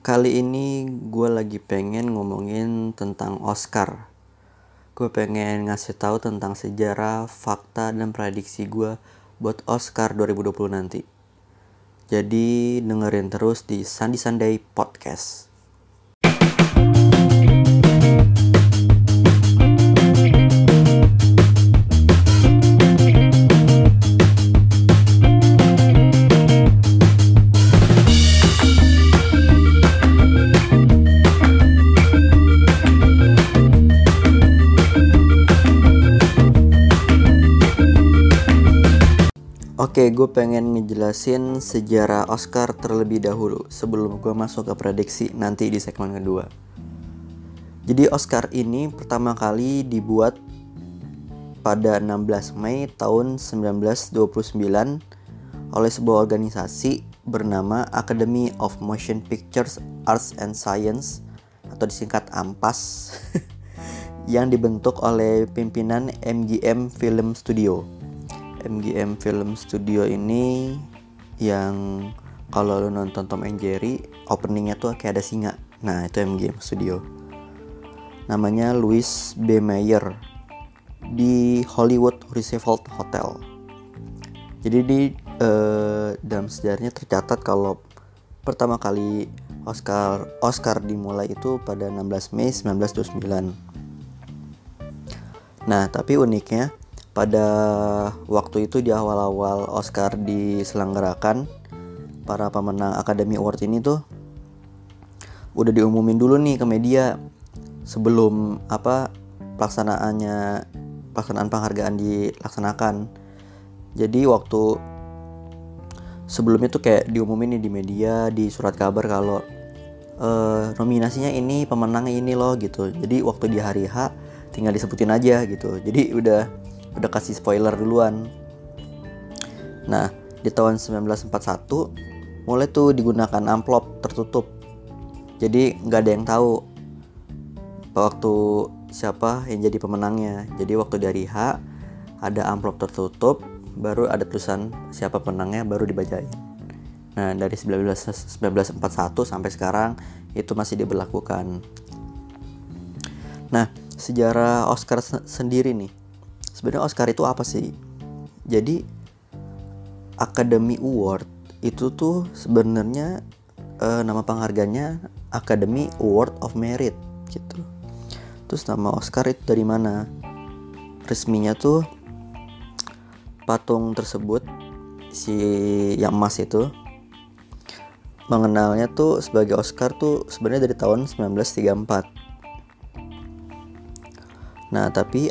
Kali ini gue lagi pengen ngomongin tentang Oscar. Gue pengen ngasih tahu tentang sejarah, fakta, dan prediksi gue buat Oscar 2020 nanti. Jadi dengerin terus di Sandi Sunday Podcast. Oke, gue pengen ngejelasin sejarah Oscar terlebih dahulu sebelum gue masuk ke prediksi nanti di segmen kedua. Jadi Oscar ini pertama kali dibuat pada 16 Mei tahun 1929 oleh sebuah organisasi bernama Academy of Motion Pictures Arts and Science atau disingkat AMPAS yang dibentuk oleh pimpinan MGM Film Studio. MGM Film Studio ini yang kalau lo nonton Tom and Jerry openingnya tuh kayak ada singa. Nah itu MGM Studio. Namanya Louis B. Mayer di Hollywood Roosevelt Hotel. Jadi di eh, dalam sejarahnya tercatat kalau pertama kali Oscar Oscar dimulai itu pada 16 Mei 1929 nah tapi uniknya pada waktu itu di awal-awal Oscar diselenggarakan para pemenang Academy Award ini tuh udah diumumin dulu nih ke media sebelum apa pelaksanaannya pelaksanaan penghargaan dilaksanakan. Jadi waktu sebelumnya tuh kayak diumumin nih di media di surat kabar kalau uh, nominasinya ini pemenangnya ini loh gitu. Jadi waktu di hari H tinggal disebutin aja gitu. Jadi udah udah kasih spoiler duluan. Nah, di tahun 1941 mulai tuh digunakan amplop tertutup. Jadi nggak ada yang tahu waktu siapa yang jadi pemenangnya. Jadi waktu dari H ada amplop tertutup, baru ada tulisan siapa pemenangnya baru dibacain. Nah, dari 19, 1941 sampai sekarang itu masih diberlakukan. Nah, sejarah Oscar sendiri nih sebenarnya Oscar itu apa sih? Jadi Academy Award itu tuh sebenarnya uh, nama pengharganya Academy Award of Merit gitu. Terus nama Oscar itu dari mana? Resminya tuh patung tersebut si yang emas itu mengenalnya tuh sebagai Oscar tuh sebenarnya dari tahun 1934 Nah, tapi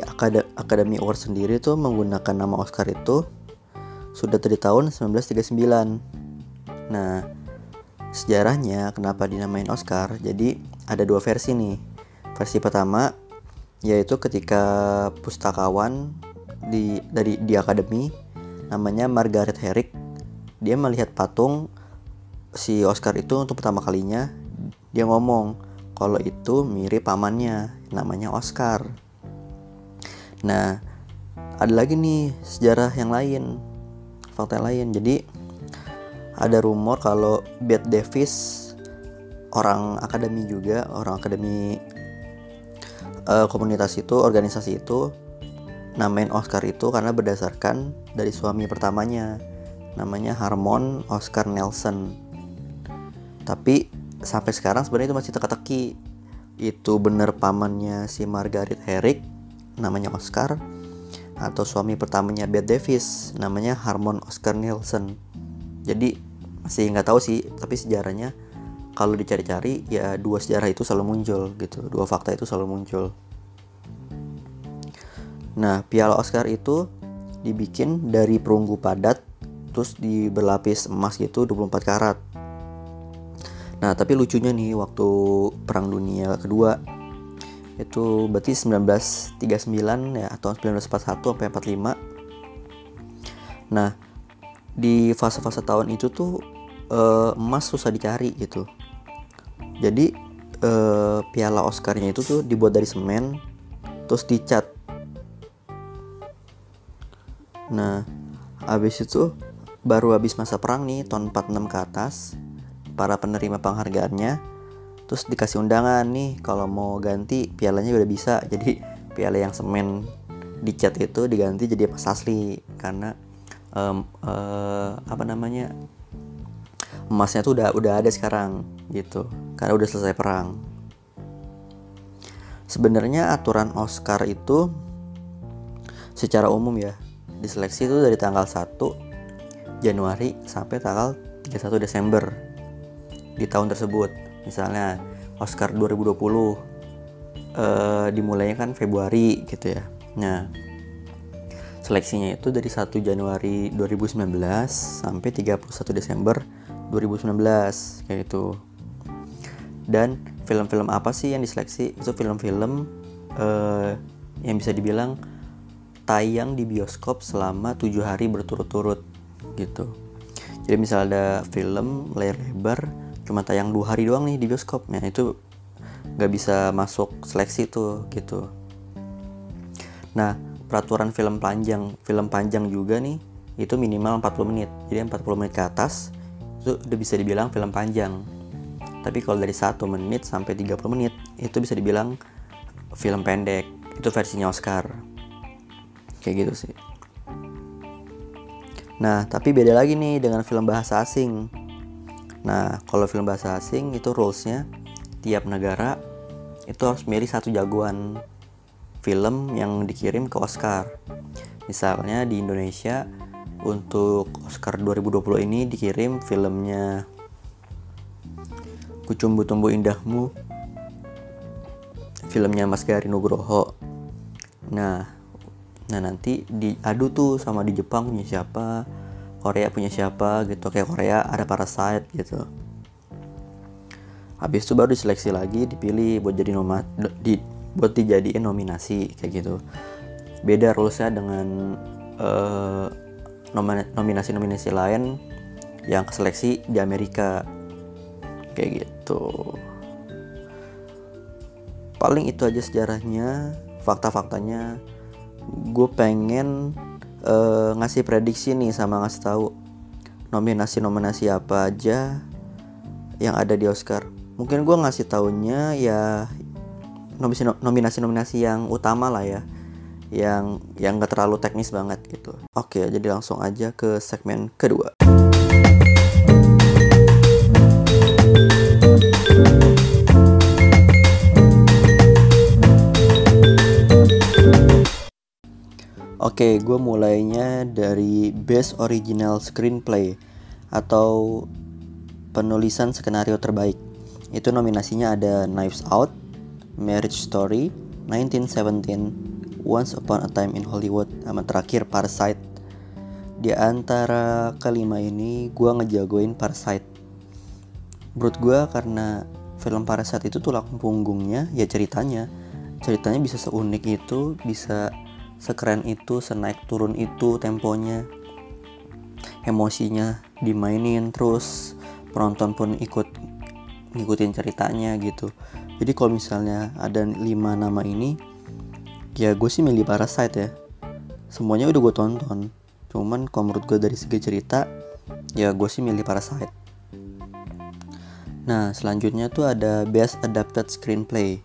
Academy Award sendiri tuh menggunakan nama Oscar itu sudah dari tahun 1939. Nah, sejarahnya kenapa dinamain Oscar? Jadi ada dua versi nih. Versi pertama yaitu ketika pustakawan di dari di akademi namanya Margaret Herrick dia melihat patung si Oscar itu untuk pertama kalinya dia ngomong kalau itu mirip pamannya namanya Oscar Nah, ada lagi nih sejarah yang lain, fakta yang lain. Jadi ada rumor kalau Bette Davis orang akademi juga, orang akademi uh, komunitas itu, organisasi itu namain Oscar itu karena berdasarkan dari suami pertamanya namanya Harmon Oscar Nelson. Tapi sampai sekarang sebenarnya itu masih teka-teki itu bener pamannya si Margaret Herrick namanya Oscar atau suami pertamanya Bette Davis namanya Harmon Oscar Nielsen. Jadi masih nggak tahu sih tapi sejarahnya kalau dicari-cari ya dua sejarah itu selalu muncul gitu. Dua fakta itu selalu muncul. Nah piala Oscar itu dibikin dari perunggu padat terus di berlapis emas gitu 24 karat. Nah tapi lucunya nih waktu perang dunia kedua itu berarti 1939 ya atau 1941 sampai 45 nah di fase-fase tahun itu tuh uh, emas susah dicari gitu. Jadi uh, piala Oscarnya itu tuh dibuat dari semen terus dicat. Nah habis itu baru habis masa perang nih tahun 46 ke atas para penerima penghargaannya terus dikasih undangan nih kalau mau ganti pialanya udah bisa. Jadi piala yang semen dicat itu diganti jadi emas asli. Karena um, uh, apa namanya emasnya tuh udah udah ada sekarang gitu. Karena udah selesai perang. Sebenarnya aturan Oscar itu secara umum ya diseleksi itu dari tanggal 1 Januari sampai tanggal 31 Desember di tahun tersebut misalnya Oscar 2020 eh, dimulainya kan Februari gitu ya. Nah seleksinya itu dari 1 Januari 2019 sampai 31 Desember 2019 kayak gitu. Dan film-film apa sih yang diseleksi? Itu film-film eh, yang bisa dibilang tayang di bioskop selama tujuh hari berturut-turut gitu. Jadi misal ada film layar lebar cuma tayang dua hari doang nih di bioskop. Nah itu nggak bisa masuk seleksi tuh gitu. Nah peraturan film panjang film panjang juga nih itu minimal 40 menit. Jadi 40 menit ke atas itu udah bisa dibilang film panjang. Tapi kalau dari 1 menit sampai 30 menit itu bisa dibilang film pendek. Itu versinya Oscar. Kayak gitu sih. Nah tapi beda lagi nih dengan film bahasa asing nah kalau film bahasa asing itu rulesnya tiap negara itu harus milih satu jagoan film yang dikirim ke Oscar. Misalnya di Indonesia untuk Oscar 2020 ini dikirim filmnya Kucumbu Tumbuh Indahmu filmnya Mas Gari Nugroho. Nah nah nanti diadu tuh sama di Jepang punya siapa Korea punya siapa gitu. Kayak Korea ada Parasite gitu. Habis itu baru diseleksi lagi dipilih buat jadi nomad di buat dijadiin nominasi kayak gitu. Beda rulesnya dengan uh, nominasi-nominasi lain yang seleksi di Amerika. Kayak gitu. Paling itu aja sejarahnya fakta-faktanya. Gue pengen uh, ngasih prediksi nih sama ngasih tahu nominasi-nominasi apa aja yang ada di Oscar. Mungkin gue ngasih taunya ya nominasi-nominasi yang utama lah ya, yang yang gak terlalu teknis banget gitu. Oke, jadi langsung aja ke segmen kedua. Oke, gue mulainya dari Best Original Screenplay atau penulisan skenario terbaik. Itu nominasinya ada Knives Out, Marriage Story, 1917, Once Upon a Time in Hollywood, sama terakhir Parasite. Di antara kelima ini, gue ngejagoin Parasite. Menurut gue karena film Parasite itu tulang punggungnya ya ceritanya. Ceritanya bisa seunik itu, bisa sekeren itu senaik turun itu temponya. Emosinya dimainin terus penonton pun ikut ngikutin ceritanya gitu. Jadi kalau misalnya ada lima nama ini ya gue sih milih Parasite ya. Semuanya udah gue tonton. Cuman kalau menurut gue dari segi cerita ya gue sih milih Parasite. Nah selanjutnya tuh ada Best Adapted Screenplay.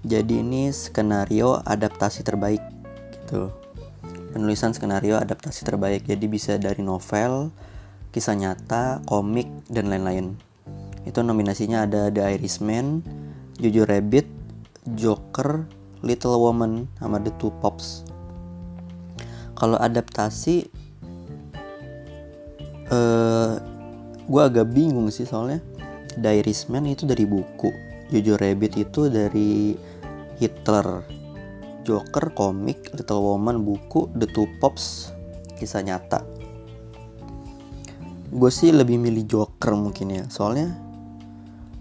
Jadi ini skenario adaptasi terbaik gitu. Penulisan skenario adaptasi terbaik. Jadi bisa dari novel kisah nyata komik dan lain-lain. Itu nominasinya ada The Irishman Jojo Rabbit Joker Little Woman sama The Two Pops. Kalau adaptasi uh, eh, gue agak bingung sih soalnya. The Irishman itu dari buku Jojo Rabbit itu dari Hitler Joker komik, Little Woman buku, The Two Pops kisah nyata. Gue sih lebih milih Joker mungkin ya, soalnya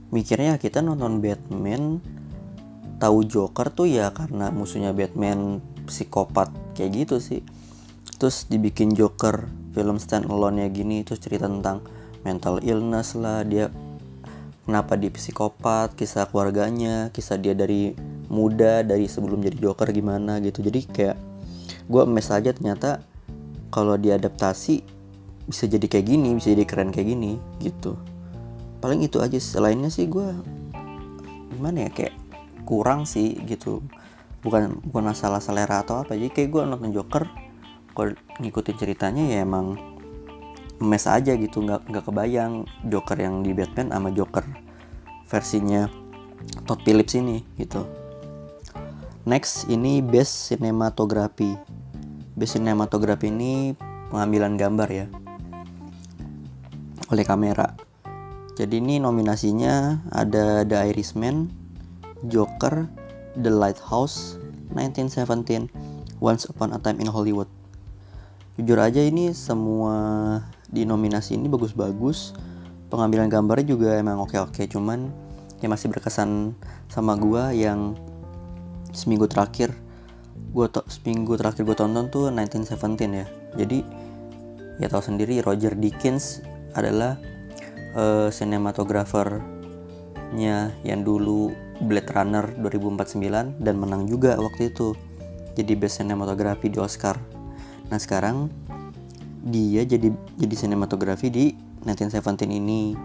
mikirnya kita nonton Batman tahu Joker tuh ya karena musuhnya Batman psikopat kayak gitu sih. Terus dibikin Joker film stand alone ya gini terus cerita tentang mental illness lah dia kenapa dia psikopat kisah keluarganya kisah dia dari muda dari sebelum jadi Joker gimana gitu. Jadi kayak gue mes aja ternyata kalau diadaptasi bisa jadi kayak gini bisa jadi keren kayak gini gitu. Paling itu aja selainnya sih gue gimana ya kayak kurang sih gitu. Bukan bukan masalah selera atau apa. Jadi kayak gue nonton Joker kalau ngikutin ceritanya ya emang mes aja gitu nggak nggak kebayang Joker yang di Batman sama Joker versinya Todd Phillips ini gitu. Next ini best cinematography best cinematography ini pengambilan gambar ya oleh kamera. Jadi ini nominasinya ada The Irishman Joker The Lighthouse 1917 Once Upon a Time in Hollywood. Jujur aja ini semua di nominasi ini bagus-bagus. Pengambilan gambarnya juga emang oke-oke cuman ya masih berkesan sama gua yang seminggu terakhir gua to seminggu terakhir gue tonton tuh 1917 ya. Jadi ya tahu sendiri Roger Dickens adalah uh, sinematografernya yang dulu Blade Runner 2049 dan menang juga waktu itu. Jadi best sinematografi di Oscar. Nah sekarang dia jadi jadi sinematografi di 1917 ini.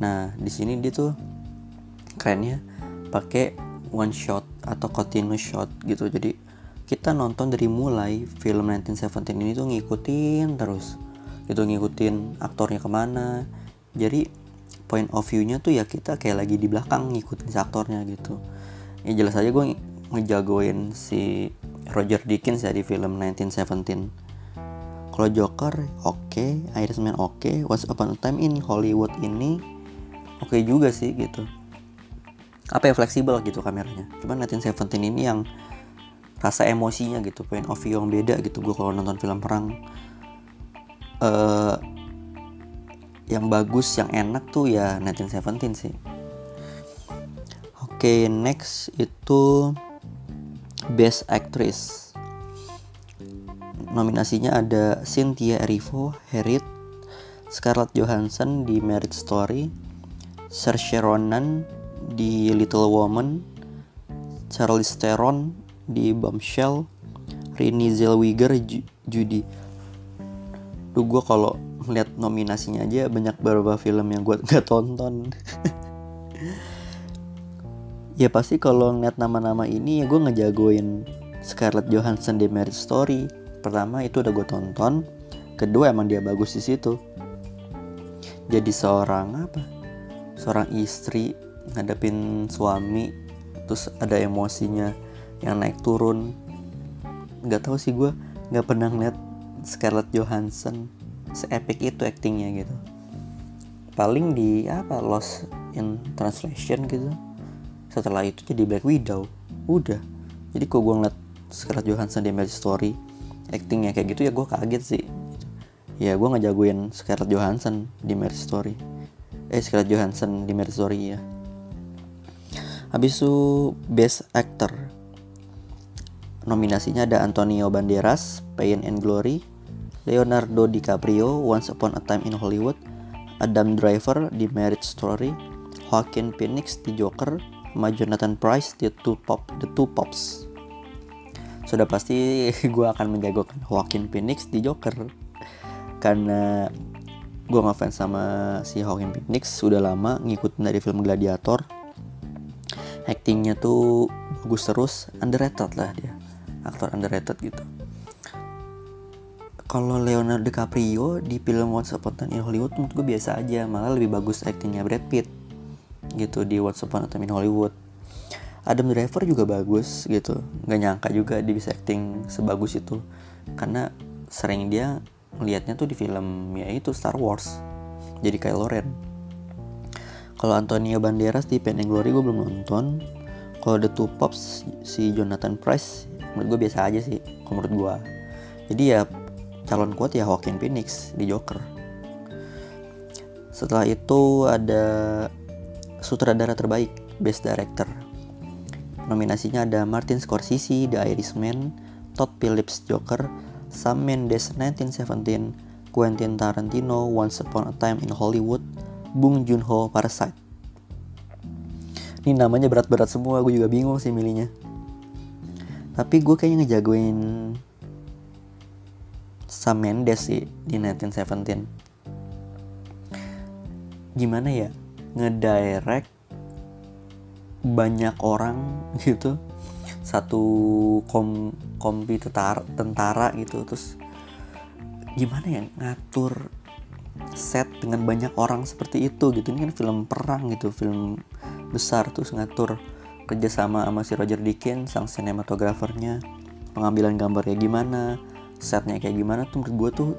Nah di sini dia tuh kerennya pakai one shot atau continuous shot gitu. Jadi kita nonton dari mulai film 1917 ini tuh ngikutin terus. Gitu ngikutin aktornya ke mana. Jadi point of view-nya tuh ya kita kayak lagi di belakang ngikutin si aktornya gitu. Ya jelas aja gue ngejagoin si Roger Dickens ya di film 1917 kalau Joker oke. Okay, Irishman oke. Okay, Once Upon a Time in Hollywood ini oke okay juga sih gitu. Apa ya fleksibel gitu kameranya. Cuman 1917 ini yang rasa emosinya gitu point of view yang beda gitu. Gue kalau nonton film perang uh, yang bagus yang enak tuh ya 1917 sih. Oke okay, next itu best actress nominasinya ada Cynthia Erivo, Harriet, Scarlett Johansson di Marriage Story, Saoirse Ronan di Little Woman, Charlize Theron di Bombshell, Renée Zellweger, Judy. Duh gue kalau ngeliat nominasinya aja banyak beberapa film yang gue nggak tonton. ya pasti kalau ngeliat nama-nama ini ya gue ngejagoin Scarlett Johansson di Marriage Story, pertama itu udah gue tonton kedua emang dia bagus di situ. Jadi seorang apa? Seorang istri ngadepin suami terus ada emosinya yang naik turun. Nggak tahu sih gue nggak pernah ngeliat Scarlett Johansson seepik itu actingnya gitu. Paling di apa Lost in Translation gitu. Setelah itu jadi Black Widow. Udah. Jadi kok gue ngeliat Scarlett Johansson di Marriage Story actingnya kayak gitu ya gue kaget sih. Ya gue ngejagoin Scarlett Johansson di Marriage Story. Eh Scarlett Johansson di Marriage Story ya habis itu Best Actor. Nominasinya ada Antonio Banderas Pain and Glory Leonardo DiCaprio Once Upon a Time in Hollywood Adam Driver di Marriage Story Joaquin Phoenix di Joker sama Jonathan Price di Two Pop The Two Pops sudah pasti gue akan menjagokan Joaquin Phoenix di Joker. Karena gue ngefans sama si Joaquin Phoenix sudah lama ngikutin dari film Gladiator. Actingnya tuh bagus terus underrated lah dia. Aktor underrated gitu. Kalau Leonardo DiCaprio di film Once Upon a Time in Hollywood menurut gue biasa aja. Malah lebih bagus actingnya Brad Pitt gitu di Once Upon a Time in Hollywood Adam Driver juga bagus gitu. Nggak nyangka juga dia bisa acting sebagus itu. Karena sering dia melihatnya tuh di film ya itu Star Wars. Jadi kayak Loren kalau Antonio Banderas di Pen Glory gue belum nonton. Kalau The Two Pops si Jonathan Price menurut gue biasa aja sih kalau menurut gue jadi ya calon kuat ya Joaquin Phoenix di Joker. Setelah itu ada sutradara terbaik Best Director Nominasinya ada Martin Scorsese, The Irishman, Todd Phillips Joker, Sam Mendes 1917, Quentin Tarantino Once Upon a Time in Hollywood, Bong Joon-ho Parasite. Ini namanya berat-berat semua, gue juga bingung sih milihnya. Tapi gue kayaknya ngejagoin Sam Mendes sih di 1917. Gimana ya? Ngedirect banyak orang gitu. Satu kom kompi tentara, tentara gitu terus gimana ya ngatur set dengan banyak orang seperti itu gitu. Ini kan film perang gitu film besar terus ngatur kerjasama sama si Roger Deakins sang sinematografernya pengambilan gambarnya gimana setnya kayak gimana tuh menurut gue tuh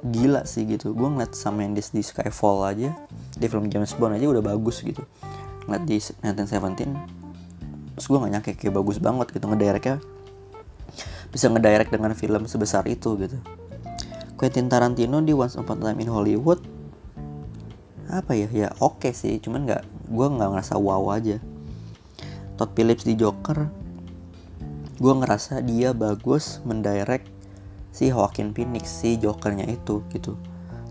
gila sih gitu. Gue ngeliat sama Mendes di Skyfall aja di film James Bond aja udah bagus gitu ngeliat di 1917 terus gue gak nyangka kayak bagus banget gitu ngedirectnya bisa ngedirect dengan film sebesar itu gitu. Quentin Tarantino di Once Upon a Time in Hollywood apa ya? Ya oke okay sih cuman nggak gue nggak ngerasa wow aja. Todd Phillips di Joker gue ngerasa dia bagus mendirect si Joaquin Phoenix si Jokernya itu gitu.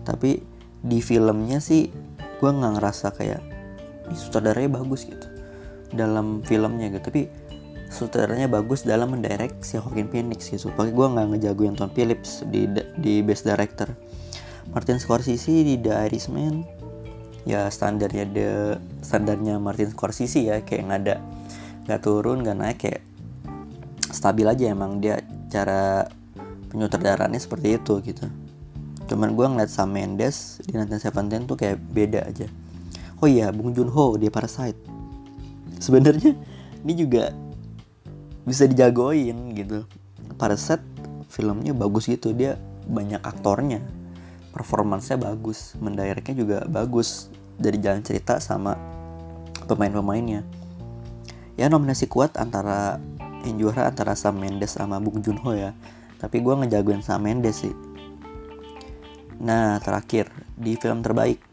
Tapi di filmnya sih gue nggak ngerasa kayak sutradaranya bagus gitu. Dalam filmnya gitu. Tapi sutradaranya bagus dalam mendirect si Joaquin Phoenix gitu. Pakai gue nggak ngejagoin Todd Phillips di di best director. Martin Scorsese di The Irishman. Ya standarnya the standarnya Martin Scorsese ya kayak nggak ada nggak turun nggak naik kayak stabil aja emang dia cara penyutradarannya seperti itu gitu. Cuman gue ngeliat Sam Mendes di 1917 tuh kayak beda aja oh iya Bung Joon-ho dia Parasite. Sebenarnya ini juga bisa dijagoin gitu. Parasite filmnya bagus gitu dia banyak aktornya. Performansnya bagus mendirectnya juga bagus dari jalan cerita sama pemain-pemainnya. Ya nominasi kuat antara yang juara antara Sam Mendes sama Bung Joon-ho ya. Tapi gue ngejagoin Sam Mendes sih. Nah terakhir di film terbaik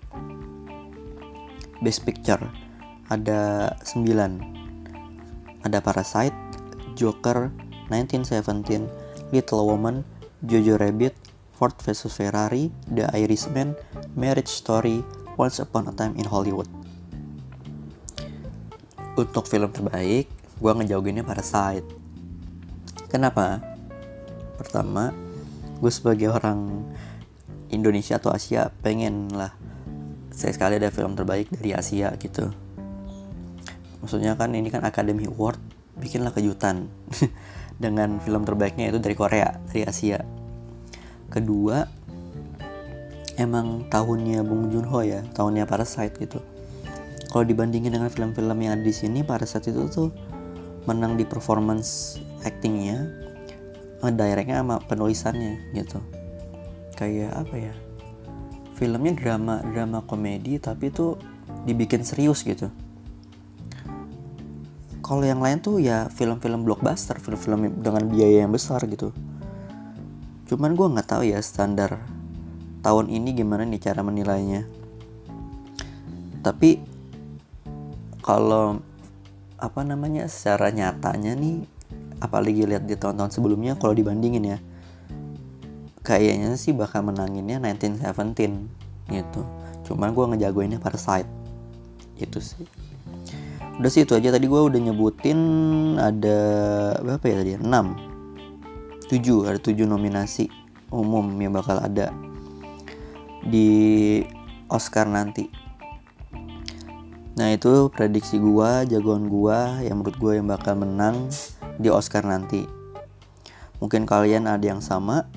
Best Picture ada 9 ada Parasite, Joker, 1917, Little Woman, Jojo Rabbit, Ford vs Ferrari, The Irishman, Marriage Story, Once Upon a Time in Hollywood. Untuk film terbaik, gue ngejauhinnya Parasite. Kenapa? Pertama, gue sebagai orang Indonesia atau Asia pengen lah saya sekali ada film terbaik dari Asia gitu. Maksudnya kan ini kan Academy Award, bikinlah kejutan. Dengan film terbaiknya itu dari Korea, dari Asia. Kedua emang tahunnya Bung Joon-ho ya tahunnya Parasite gitu. Kalau dibandingin dengan film-film yang ada di sini Parasite itu tuh menang di performance actingnya directnya sama penulisannya gitu. Kayak apa ya filmnya drama drama komedi tapi tuh dibikin serius gitu kalau yang lain tuh ya film-film blockbuster film-film dengan biaya yang besar gitu Cuman gue nggak tahu ya standar tahun ini gimana nih cara menilainya. Tapi kalau apa namanya secara nyatanya nih apalagi lihat di tahun-tahun sebelumnya kalau dibandingin ya kayaknya sih bakal menanginnya 1917 gitu. Cuman gue ngejagoinnya Parasite. Itu sih. Udah sih itu aja. Tadi gue udah nyebutin ada berapa ya tadi? 6 7 ada 7 nominasi umum yang bakal ada di Oscar nanti. Nah itu prediksi gua, jagoan gua yang menurut gua yang bakal menang di Oscar nanti. Mungkin kalian ada yang sama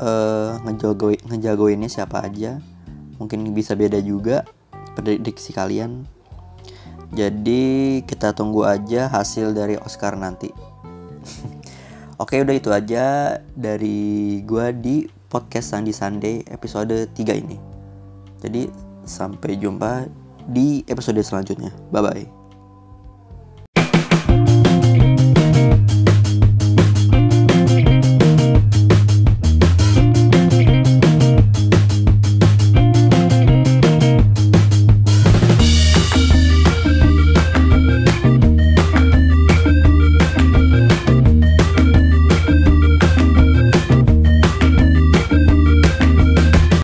uh, ngejagoin ngejagoinnya siapa aja. Mungkin bisa beda juga prediksi kalian. Jadi kita tunggu aja hasil dari Oscar nanti. Oke udah itu aja dari gue di podcast Sandi Sunday episode 3 ini. Jadi sampai jumpa di episode selanjutnya. Bye bye.